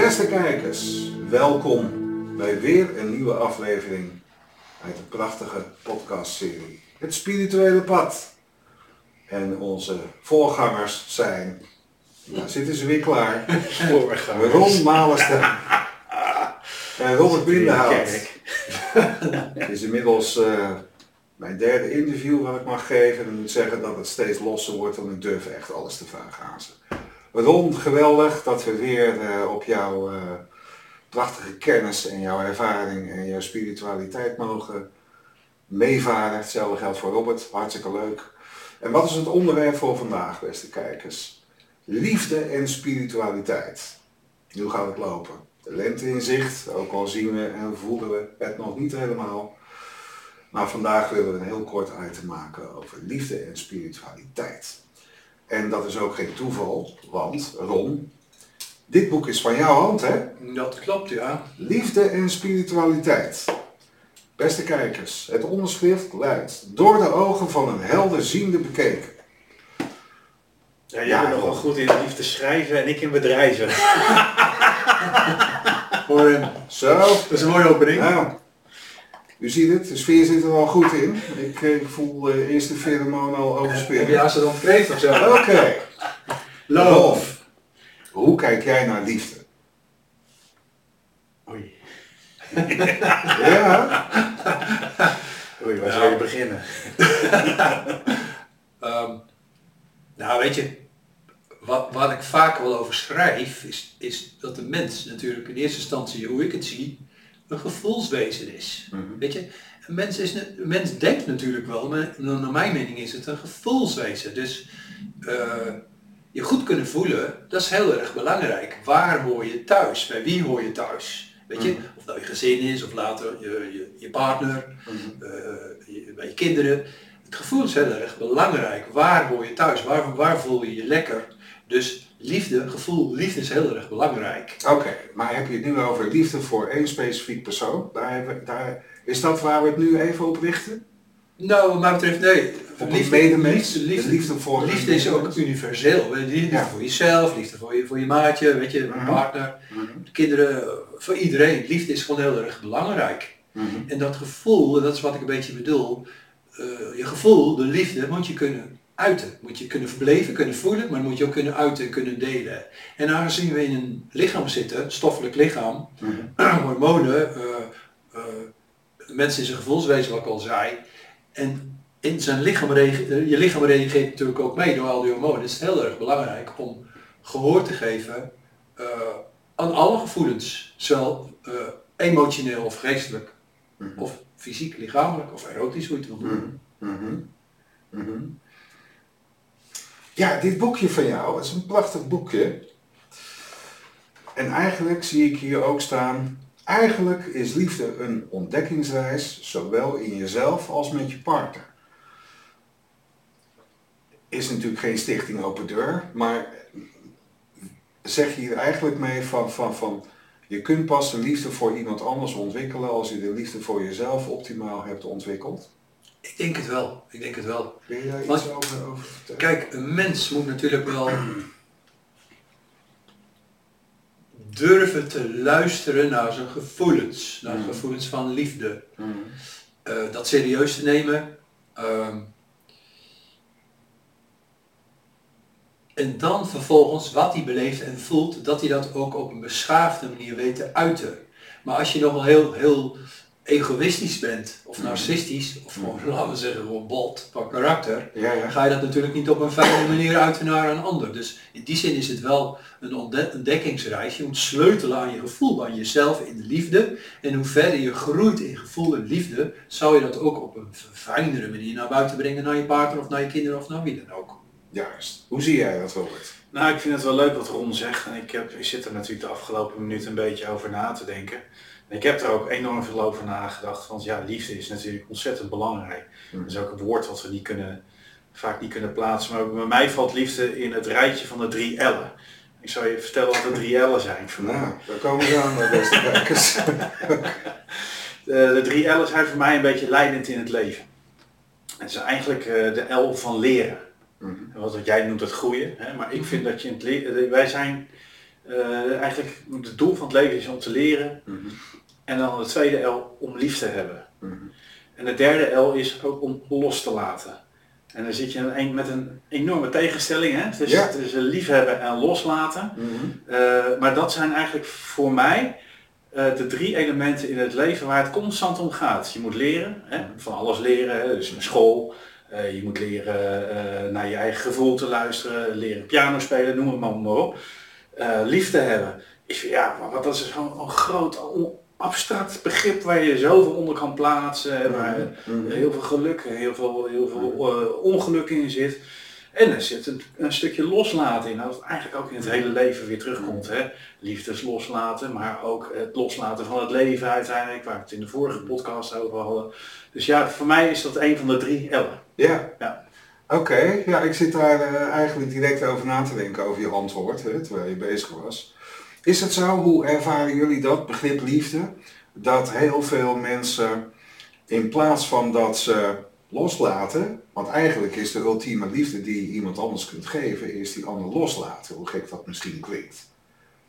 Beste kijkers, welkom bij weer een nieuwe aflevering uit de prachtige podcastserie Het Spirituele Pad. En onze voorgangers zijn, nou zitten ze weer klaar, Ron Malenstein en Robert Bindenhout. Het is inmiddels uh, mijn derde interview wat ik mag geven. En ik moet zeggen dat het steeds losser wordt, want ik durf echt alles te vragen aan ze. Ron, geweldig dat we weer uh, op jouw uh, prachtige kennis en jouw ervaring en jouw spiritualiteit mogen meevaren. Hetzelfde geldt voor Robert, hartstikke leuk. En wat is het onderwerp voor vandaag, beste kijkers? Liefde en spiritualiteit. Hoe gaat het lopen? De lente in zicht, ook al zien we en voelen we het nog niet helemaal. Maar vandaag willen we een heel kort item maken over liefde en spiritualiteit. En dat is ook geen toeval, want Ron, dit boek is van jouw hand, hè? Dat klopt, ja. Liefde en spiritualiteit. Beste kijkers, het onderschrift luidt door de ogen van een helderziende bekeken. Ja, jij bent nogal goed in liefde schrijven en ik in bedrijven. Voor hem. Zo. Dat is een mooie opening. Nou, u ziet het, de sfeer zit er al goed in. Ik, eh, ik voel uh, eerst de pheromone al overspelen. Heb je als het dan kreeg of zo? Oké. Okay. Love. Hoe kijk jij naar liefde? Oei. ja? Oei, waar zou je beginnen? um, nou, weet je, wat, wat ik vaak wel over schrijf, is, is dat de mens natuurlijk in eerste instantie, hoe ik het zie, een gevoelswezen is. Mhm. Weet je, een mens, is, een mens denkt natuurlijk wel, maar naar mijn mening is het een gevoelswezen. Dus uh, je goed kunnen voelen, dat is heel erg belangrijk. Waar hoor je thuis? Bij wie hoor je thuis? Weet je, mhm. of dat je gezin is, of later je, je, je partner, uh, je, bij je kinderen. Het gevoel is heel erg belangrijk. Waar hoor je thuis? Waar, waar voel je je lekker? Dus liefde, gevoel, liefde is heel erg belangrijk. Oké, maar heb je het nu over liefde voor één specifiek persoon? Daar, daar, is dat waar we het nu even op richten? Nou, wat mij betreft, nee. Op liefde, medemens? Liefde, liefde, voor liefde is ook universeel. Liefde voor jezelf, liefde voor je, voor je maatje, weet je, uh partner, mhm. kinderen, voor iedereen. Liefde is gewoon heel erg belangrijk. Mhm. En dat gevoel, dat is wat ik een beetje bedoel, uh, je gevoel, de liefde, moet je kunnen uiten. Moet je kunnen verbleven, kunnen voelen, maar moet je ook kunnen uiten en kunnen delen. En aangezien we in een lichaam zitten, stoffelijk lichaam, mhm. hormonen, uh, uh, mensen is een gevoelswezen wat ik al zei, en in zijn lichaam reageert, je lichaam reageert natuurlijk ook mee door al die hormonen. Het is heel erg belangrijk om gehoor te geven uh, aan alle gevoelens, zowel emotioneel of geestelijk, mhm. of fysiek, lichamelijk of erotisch, hoe je het wil doen. Mm ja, dit boekje van jou is een prachtig boekje. En eigenlijk zie ik hier ook staan, eigenlijk is liefde een ontdekkingsreis, zowel in jezelf als met je partner. Is natuurlijk geen stichting open deur, maar zeg je hier eigenlijk mee van, van, van je kunt pas de liefde voor iemand anders ontwikkelen als je de liefde voor jezelf optimaal hebt ontwikkeld? Ik denk het wel. Ik denk het wel. Kun je daar iets over, over vertellen? Kijk, een mens moet natuurlijk wel durven te luisteren naar zijn gevoelens. Naar mm. gevoelens van liefde. Mm. Uh, dat serieus te nemen. Uh, en dan vervolgens wat hij beleeft en voelt, dat hij dat ook op een beschaafde manier weet te uiten. Maar als je nog wel heel, heel egoïstisch bent, of mhm. narcistisch, of gewoon, mhm. laten we zeggen, gewoon bot van karakter, ga je dat natuurlijk niet op een fijne manier uit naar een ander. Dus in die zin is het wel een ontdekkingsreis. Je moet sleutelen aan je gevoel, aan jezelf in de liefde. En hoe verder je groeit in gevoel en liefde, zou je dat ook op een fijnere manier naar buiten brengen naar je partner of naar je kinderen of naar wie dan ook. Juist. Hoe zie jij dat, Robert? Nou, ik vind het wel leuk wat Ron zegt. En ik, heb, ik zit er natuurlijk de afgelopen minuut een beetje over na te denken ik heb er ook enorm veel over nagedacht. Want ja, liefde is natuurlijk ontzettend belangrijk. Mm. Dat is ook een woord wat we niet kunnen, vaak niet kunnen plaatsen. Maar bij mij valt liefde in het rijtje van de drie L'en. Ik zal je vertellen wat de drie L'en zijn voor mij. Nou, daar komen we aan, beste kijkers. de, de drie L'en zijn voor mij een beetje leidend in het leven. Het is eigenlijk uh, de L van leren. Mm. Wat jij noemt het groeien. Hè? Maar ik vind dat je in het leven, wij zijn Uh, eigenlijk het doel van het leven is om te leren. Mhm. En dan de tweede L om lief te hebben. Mhm. En de derde L is ook om los te laten. En dan zit je een, met een enorme tegenstelling. Hè? Dus Ja. tussen liefhebben en loslaten. Mhm. Eh, maar dat zijn eigenlijk voor mij eh, de drie elementen in het leven waar het constant om gaat. Je moet leren, hè? van alles leren, hè? dus naar school. Eh, je moet leren eh, naar je eigen gevoel te luisteren, leren piano spelen, noem het maar, maar op. Eh, liefde hebben. Is, ja, maar dat is zo'n een groot, on- abstract begrip waar je zoveel onder kan plaatsen. en Waar Mhm. heel veel geluk, heel veel, heel veel eh, ongeluk in zit. En er zit een, een stukje loslaten in, dat eigenlijk ook in het hele leven weer terugkomt. Hè? Liefdes loslaten, maar ook het loslaten van het leven uiteindelijk, waar we het in de vorige podcast over hadden. Dus ja, voor mij is dat een van de drie L'en. Ja. Ja. Oké, ja, ik zit daar eh, eigenlijk direct over na te denken over je antwoord, hè, terwijl je bezig was. Is het zo, hoe ervaren jullie dat, begrip liefde, dat heel veel mensen in plaats van dat ze loslaten, want eigenlijk is de ultieme liefde die je iemand anders kunt geven, is die ander loslaten, hoe gek dat misschien klinkt.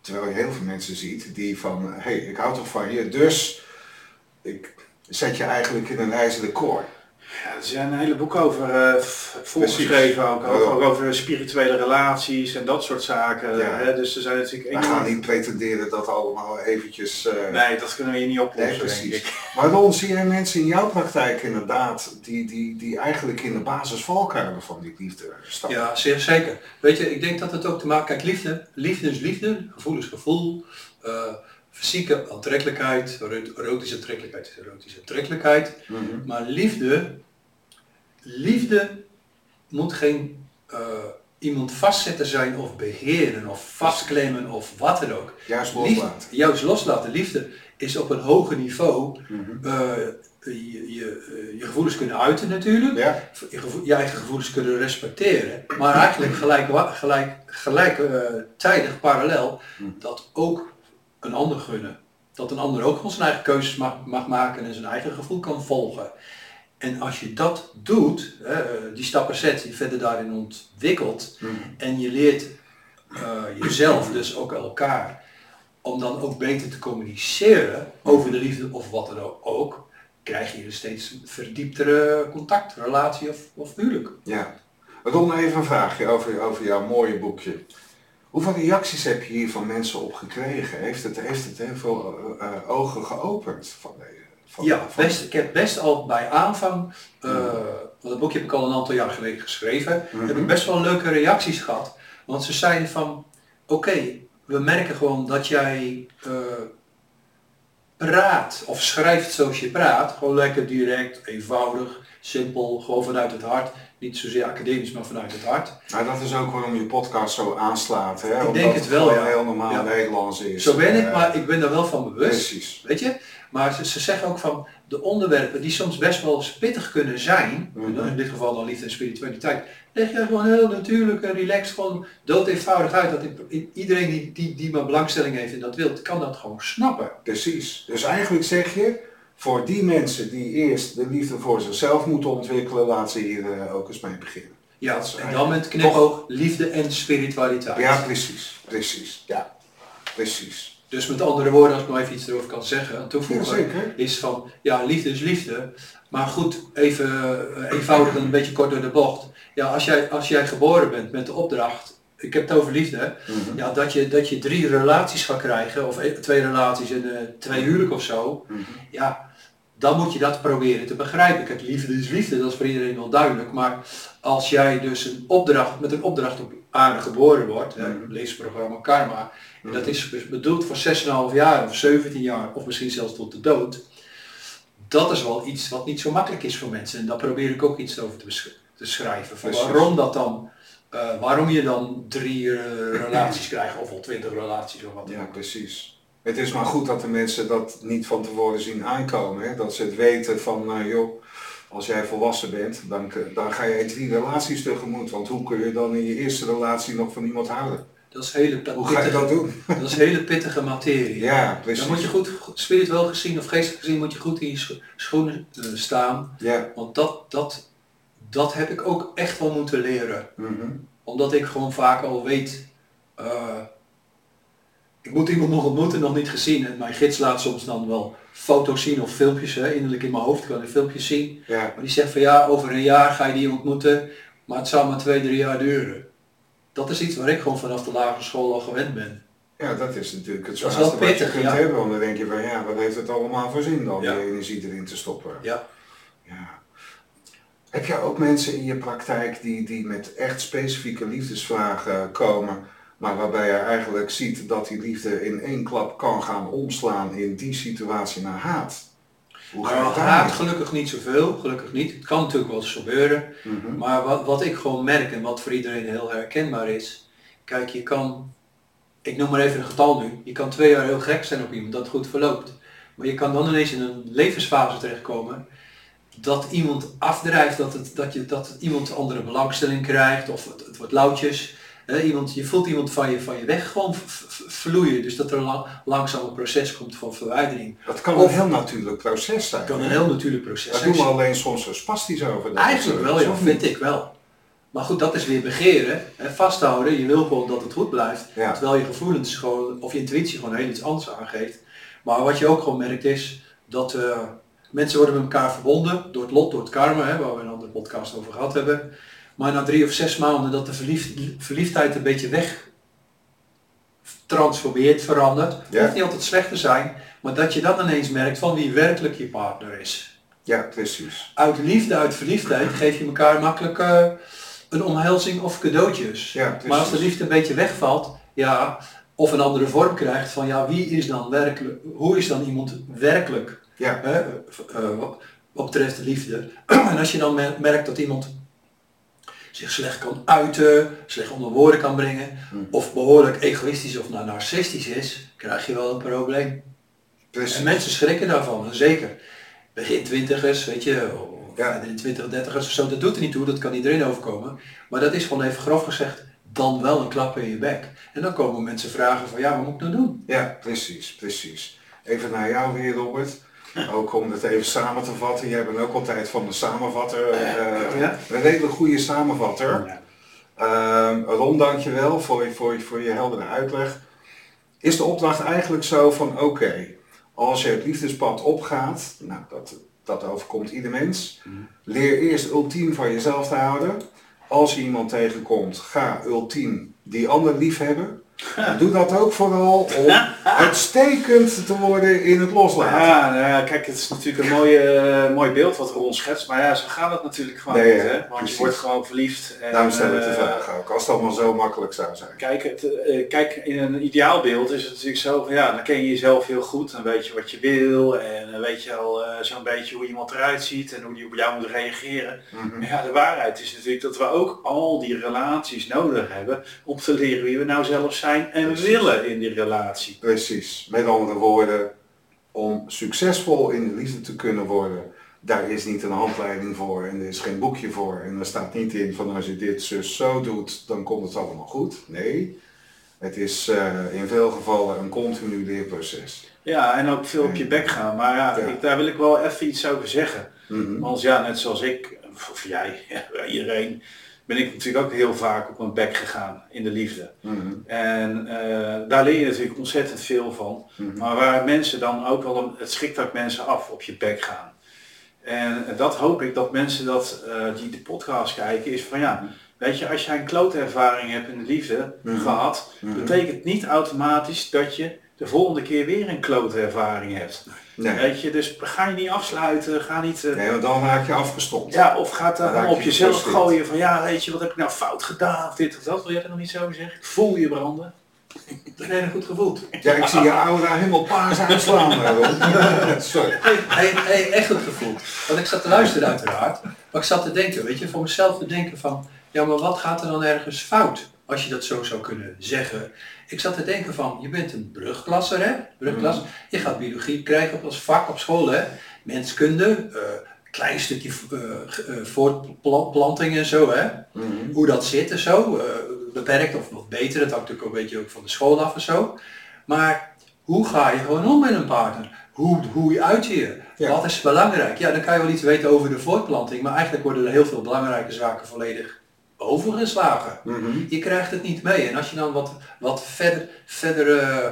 Terwijl je heel veel mensen ziet die van, hé, hey, ik hou toch van je, dus ik zet je eigenlijk in een ijzeren koor. Ja, er zijn een hele boek over eh, volgeschreven, ook, ook, over spirituele relaties en dat soort zaken. Ja. Hè? Dus er zijn natuurlijk We gaan niet pretenderen dat allemaal eventjes... eh, Nee, dat kunnen we hier niet nee, oplossen, denk precies. ik. Maar Ron, zie jij mensen in jouw praktijk inderdaad die, die, die eigenlijk in de basis valkuilen van die liefde stappen? Ja, zeer zeker. Weet je, ik denk dat het ook te maken Kijk, liefde, liefde is liefde, gevoel is gevoel, eh, fysieke aantrekkelijkheid, ero- erotische aantrekkelijkheid is erotische aantrekkelijkheid. Mhm. Maar liefde, liefde moet geen eh, iemand vastzetten zijn of beheren of vastklemmen of wat dan ook. Juist Liefde, loslaten. juist loslaten. Liefde is op een hoger niveau Mhm. eh, je, je, eh, je gevoelens kunnen uiten natuurlijk Ja, je, gevo- je eigen gevoelens kunnen respecteren, maar eigenlijk gelijk, gelijk, gelijktijdig parallel dat ook een ander gunnen. Dat een ander ook gewoon zijn eigen keuzes mag, mag maken en zijn eigen gevoel kan volgen. En als je dat doet, hè, eh, die stappen zet, je verder daarin ontwikkelt Mhm. en je leert eh, jezelf, dus ook elkaar, om dan ook beter te communiceren over de liefde of wat dan ook, krijg je een steeds verdieptere contact, relatie of, of huwelijk. ja. Ron, even een vraagje over, over jouw mooie boekje. Hoeveel reacties heb je hier van mensen op gekregen? Heeft het, heeft het heel veel eh, eh, ogen geopend van deze? Van, Ja, van- best, ik heb best al bij aanvang, eh, want het boekje heb ik al een aantal jaar geleden geschreven, Mhm. heb ik best wel leuke reacties gehad. Want ze zeiden van, oké, we merken gewoon dat jij praat of schrijft zoals je praat. Gewoon lekker direct, eenvoudig, simpel, gewoon vanuit het hart. Niet zozeer academisch, maar vanuit het hart. Maar dat is ook waarom je podcast zo aanslaat, hè? Ik Omdat denk het wel, ja. heel normaal Ja. Nederlands is. Zo ben ik, Eh, maar ik ben daar wel van bewust. Precies. Weet je? Maar ze, ze zeggen ook van de onderwerpen die soms best wel pittig kunnen zijn, Mhm. in dit geval dan liefde en spiritualiteit, leg je gewoon heel natuurlijk en relaxed, gewoon dood eenvoudig uit. Dat iedereen die, die, die maar belangstelling heeft en dat wil, kan dat gewoon snappen. Precies. Dus eigenlijk zeg je, voor die mensen die eerst de liefde voor zichzelf moeten ontwikkelen, laat ze hier eh, ook eens mee beginnen. Ja, en dan met knipoog liefde en spiritualiteit. Ja, precies. Precies. Ja, precies. Dus met andere woorden, als ik nog even iets erover kan zeggen, toevoegen, is van, ja, liefde is liefde. Maar goed, even eh, eenvoudig en een beetje kort door de bocht. Ja, als jij, als jij geboren bent met de opdracht, ik heb het over liefde, Mhm. ja, dat, je, dat je drie relaties gaat krijgen, of e- twee relaties en eh, twee huwelijk of zo, Mhm. ja, dan moet je dat proberen te begrijpen. Kijk, liefde is liefde, dat is voor iedereen wel duidelijk. Maar als jij dus een opdracht, met een opdracht op aarde geboren wordt, leesprogramma Karma, en dat is be- bedoeld voor 6,5 jaar of 17 jaar, of misschien zelfs tot de dood, dat is wel iets wat niet zo makkelijk is voor mensen. En daar probeer ik ook iets over te, besch- te schrijven. Van waarom dat dan, eh, waarom je dan drie eh, relaties krijgt, of wel twintig relaties of wat dan Ja, ook. precies. Het is maar goed dat de mensen dat niet van tevoren zien aankomen. Hè? Dat ze het weten van, eh, joh, als jij volwassen bent, dan, dan ga je drie relaties tegemoet. Want hoe kun je dan in je eerste relatie nog van iemand houden? Dat is hele Hoe ga je pittige, dat doen? dat is hele pittige materie. Ja, precies. Dan moet je goed, spiritueel gezien of geestelijk gezien, moet je goed in je scho- schoenen eh, staan. Ja. Want dat, dat, dat heb ik ook echt wel moeten leren. Mhm. Omdat ik gewoon vaak al weet, eh, ik moet iemand nog ontmoeten, nog niet gezien. En mijn gids laat soms dan wel foto's zien of filmpjes, hè, innerlijk in mijn hoofd kan ik filmpjes zien. Ja. Maar die zegt van ja, over een jaar ga je die ontmoeten, maar het zal maar twee, drie jaar duren. Dat is iets waar ik gewoon vanaf de lagere school al gewend ben. Ja, dat is natuurlijk het Dat is wel zwaarste wat je kunt ja. hebben. Want dan denk je van ja, wat heeft het allemaal voor zin dan, Ja. die energie erin te stoppen. Ja. Ja. Heb jij ook mensen in je praktijk die, die met echt specifieke liefdesvragen komen, maar waarbij je eigenlijk ziet dat die liefde in één klap kan gaan omslaan in die situatie naar haat? Hoe ga je Nou, haat gelukkig niet zoveel, gelukkig niet. Het kan natuurlijk wel eens gebeuren. Mhm. Maar wat, wat ik gewoon merk en wat voor iedereen heel herkenbaar is, kijk je kan, ik noem maar even een getal nu, je kan twee jaar heel gek zijn op iemand dat goed verloopt. Maar je kan dan ineens in een levensfase terechtkomen dat iemand afdrijft, dat, het, dat, je, dat iemand andere belangstelling krijgt of het, het wordt lauwtjes. Iemand, je voelt iemand van je, van je weg gewoon vloeien, dus dat er een lang, langzaam een proces komt van verwijdering. Dat kan Of- een heel natuurlijk proces zijn. Kan een heel natuurlijk proces Daar zijn. doen we alleen soms zo spastisch over. Eigenlijk wel, ja, vind ik wel. Maar goed, dat is weer begeren. Hè, vasthouden, je wil gewoon dat het goed blijft. Ja. Terwijl je gevoelens gewoon, of je intuïtie gewoon heel iets anders aangeeft. Maar wat je ook gewoon merkt is dat eh, mensen worden met elkaar verbonden door het lot, door het karma, hè, waar we een andere podcast over gehad hebben. Maar na drie of zes maanden dat de verliefd, verliefdheid een beetje weg transformeert, verandert. Ja. Hoeft niet altijd slecht te zijn, maar dat je dan ineens merkt van wie werkelijk je partner is Ja, precies. uit liefde, uit verliefdheid geef je elkaar makkelijk eh, een omhelzing of cadeautjes. Ja, precies. maar als de liefde een beetje wegvalt, ja, of een andere vorm krijgt van ja, wie is dan werkelijk, hoe is dan iemand werkelijk Ja. hè, eh, wat, betreft de liefde. en als je dan mer- merkt dat iemand zich slecht kan uiten, slecht onder woorden kan brengen, Hmm. of behoorlijk egoïstisch of nou narcistisch is, krijg je wel een probleem. Precies. En mensen schrikken daarvan, zeker. Begin twintigers, weet je, Ja. verder in twintig, dertigers of zo, dat doet er niet toe, dat kan iedereen overkomen. Maar dat is gewoon even grof gezegd, dan wel een klap in je bek. En dan komen mensen vragen van, ja, wat moet ik nou doen? Ja, precies, precies. Even naar jou weer, Robert. Ook om het even samen te vatten. Jij bent ook altijd van de samenvatter. Ja. Een hele goede samenvatter. Ja. Ehm Ron, dankjewel voor, je- voor, je- voor je heldere uitleg. Is de opdracht eigenlijk zo van, oké, als je het liefdespad opgaat, nou dat, dat overkomt ieder mens, leer eerst ultiem van jezelf te houden. Als je iemand tegenkomt, ga ultiem die ander lief hebben. En doe dat ook vooral om uitstekend te worden in het loslaten. Ja, nou ja, kijk, het is natuurlijk een mooie, eh, mooi beeld wat Ron schetst, maar ja, zo gaat het natuurlijk gewoon Nee, niet, hè? Want precies. je wordt gewoon verliefd. En, Daarom stel ik de eh, vraag ook, als het allemaal zo makkelijk zou zijn. Kijk, het, eh, kijk, in een ideaalbeeld is het natuurlijk zo van ja, dan ken je jezelf heel goed, dan weet je wat je wil en dan weet je al zo'n beetje hoe iemand eruit ziet en hoe die op jou moet reageren. Mhm. Maar ja, de waarheid is natuurlijk dat we ook al die relaties nodig hebben om te leren wie we nou zelf zijn en Precies. willen in die relatie. Precies. Met andere woorden, om succesvol in de liefde te kunnen worden, daar is niet een handleiding voor en er is geen boekje voor. En er staat niet in van als je dit zus zo doet, dan komt het allemaal goed. Nee, het is eh, in veel gevallen een continu leerproces. Ja, en ook veel op je bek gaan. Maar ja, Ja. Ik, daar wil ik wel even iets over zeggen. Mhm. Want ja, net zoals ik, of jij, iedereen, ben ik natuurlijk ook heel vaak op mijn bek gegaan in de liefde. Mhm. En eh, daar leer je natuurlijk ontzettend veel van. Mhm. Maar waar mensen dan ook wel, een, het schrikt ook mensen af op je bek gaan. En dat hoop ik dat mensen dat, eh, die de podcast kijken, is van ja, weet je, als jij een klote ervaring hebt in de liefde Mhm. gehad, Mhm. betekent niet automatisch dat je de volgende keer weer een klote ervaring hebt. Nee. Weet je, dus ga je niet afsluiten, ga niet... eh, nee, want dan raak je afgestompt. ja, of gaat Dan dan op je jezelf gooien van ja, weet je, wat heb ik nou fout gedaan of dit of dat. Wil jij dat nog niet zo zeggen? Ik voel je branden. Dat heb je goed gevoeld. Ja, ik zie je aura helemaal paars uitslaan. eh. Sorry. Hey, hey, hey, echt goed gevoeld. Want ik zat te luisteren uiteraard. Maar ik zat te denken, weet je, voor mezelf te denken van, ja maar wat gaat er dan ergens fout? Als je dat zo zou kunnen zeggen. Ik zat te denken van, je bent een brugklasser hè, brugklas. Je gaat biologie krijgen op als vak op school hè. Menskunde, eh, klein stukje eh, voortplanting en zo hè. Mhm. Hoe dat zit en zo, beperkt of wat beter, dat hangt natuurlijk ook een beetje ook van de school af en zo. Maar hoe ga je gewoon om met een partner? Hoe, hoe uit je je? Ja. Wat is belangrijk? Ja, dan kan je wel iets weten over de voortplanting, maar eigenlijk worden er heel veel belangrijke zaken volledig overgeslagen. Mhm. Je krijgt het niet mee. En als je dan wat, wat verder, verder eh,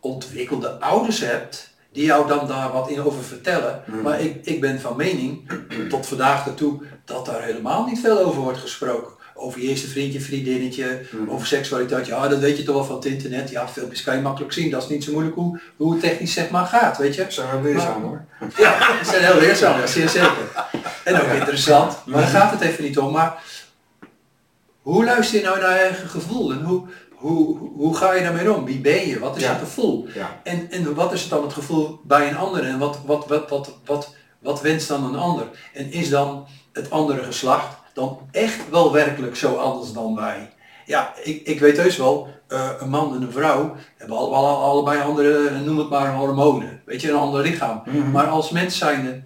ontwikkelde ouders hebt, die jou dan daar wat in over vertellen. Mhm. Maar ik, ik ben van mening, tot vandaag ertoe, dat daar helemaal niet veel over wordt gesproken. Over je eerste vriendje, vriendinnetje, Mhm. over seksualiteit. Ja, dat weet je toch wel van het internet. Ja, filmpjes kan je makkelijk zien. Dat is niet zo moeilijk hoe, hoe het technisch zeg maar gaat, weet je. Zijn we leerzaam hoor. Ja, ze zijn heel leerzaam, ja, zeer zeker. En ook interessant, maar daar gaat het even niet om. Maar hoe luister je nou naar je eigen gevoel en hoe, hoe, hoe ga je daarmee om? Wie ben je? Wat is Ja. je gevoel? Ja. En, en wat is dan het gevoel bij een ander en wat, wat, wat, wat, wat, wat wenst dan een ander? En is dan het andere geslacht dan echt wel werkelijk zo anders dan wij? Ja, ik, ik weet heus wel, eh, een man en een vrouw hebben alle, alle- allebei andere, noem het maar hormonen. Weet je, een ander lichaam. Mhm. Maar als mens zijnde,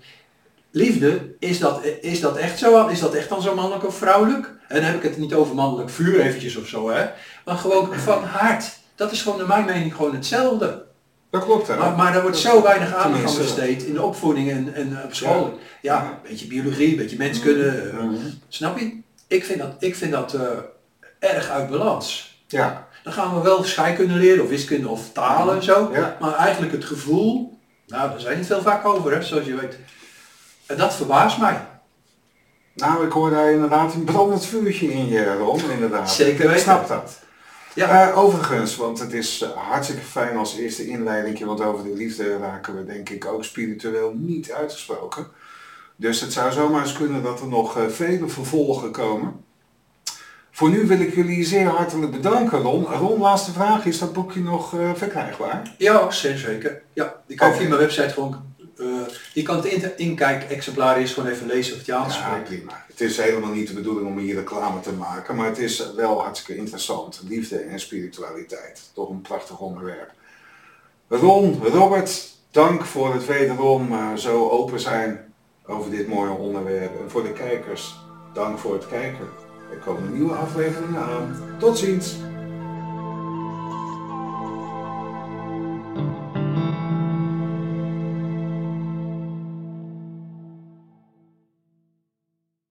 liefde, is dat, is dat echt zo? Is dat echt dan zo mannelijk of vrouwelijk? En dan heb ik het niet over mannelijk vuur eventjes of zo, hè. Maar gewoon van hart. Dat is gewoon naar mijn mening gewoon hetzelfde. Dat klopt hè. Maar, maar daar wordt zo weinig aandacht aan besteed in de opvoeding en, en eh, op school. Ja, Ja. een beetje biologie, een beetje menskunde. Mhm. Snap je? Ik vind dat, ik vind dat eh, erg uit balans. Ja. Dan gaan we wel scheikunde leren of wiskunde of talen en zo. Ja. Maar eigenlijk het gevoel, nou daar zijn niet veel vaak over hè, zoals je weet. En dat verbaast mij. Nou, ik hoor daar inderdaad een brandend vuurtje in je Ron, inderdaad. Zeker Ik snap dat. Ja, Eh, overigens, want het is eh, hartstikke fijn als eerste inleiding, want over de liefde raken we denk ik ook spiritueel niet uitgesproken. Dus het zou zomaar eens kunnen dat er nog eh, vele vervolgen komen. Voor nu wil ik jullie zeer hartelijk bedanken, Ron. Ron, laatste vraag. Is dat boekje nog verkrijgbaar? ja zeer zeker. Ja, die kan Oké. via mijn website gewoon, eh je kan het in, inkijk-exemplaar gewoon even lezen of het je Ja, aanspreekt. prima. Het is helemaal niet de bedoeling om hier reclame te maken, maar het is wel hartstikke interessant. Liefde en spiritualiteit. Toch een prachtig onderwerp. Ron, Robert, dank voor het wederom eh, zo open zijn over dit mooie onderwerp. En voor de kijkers, dank voor het kijken. Er komen nieuwe afleveringen aan. Tot ziens!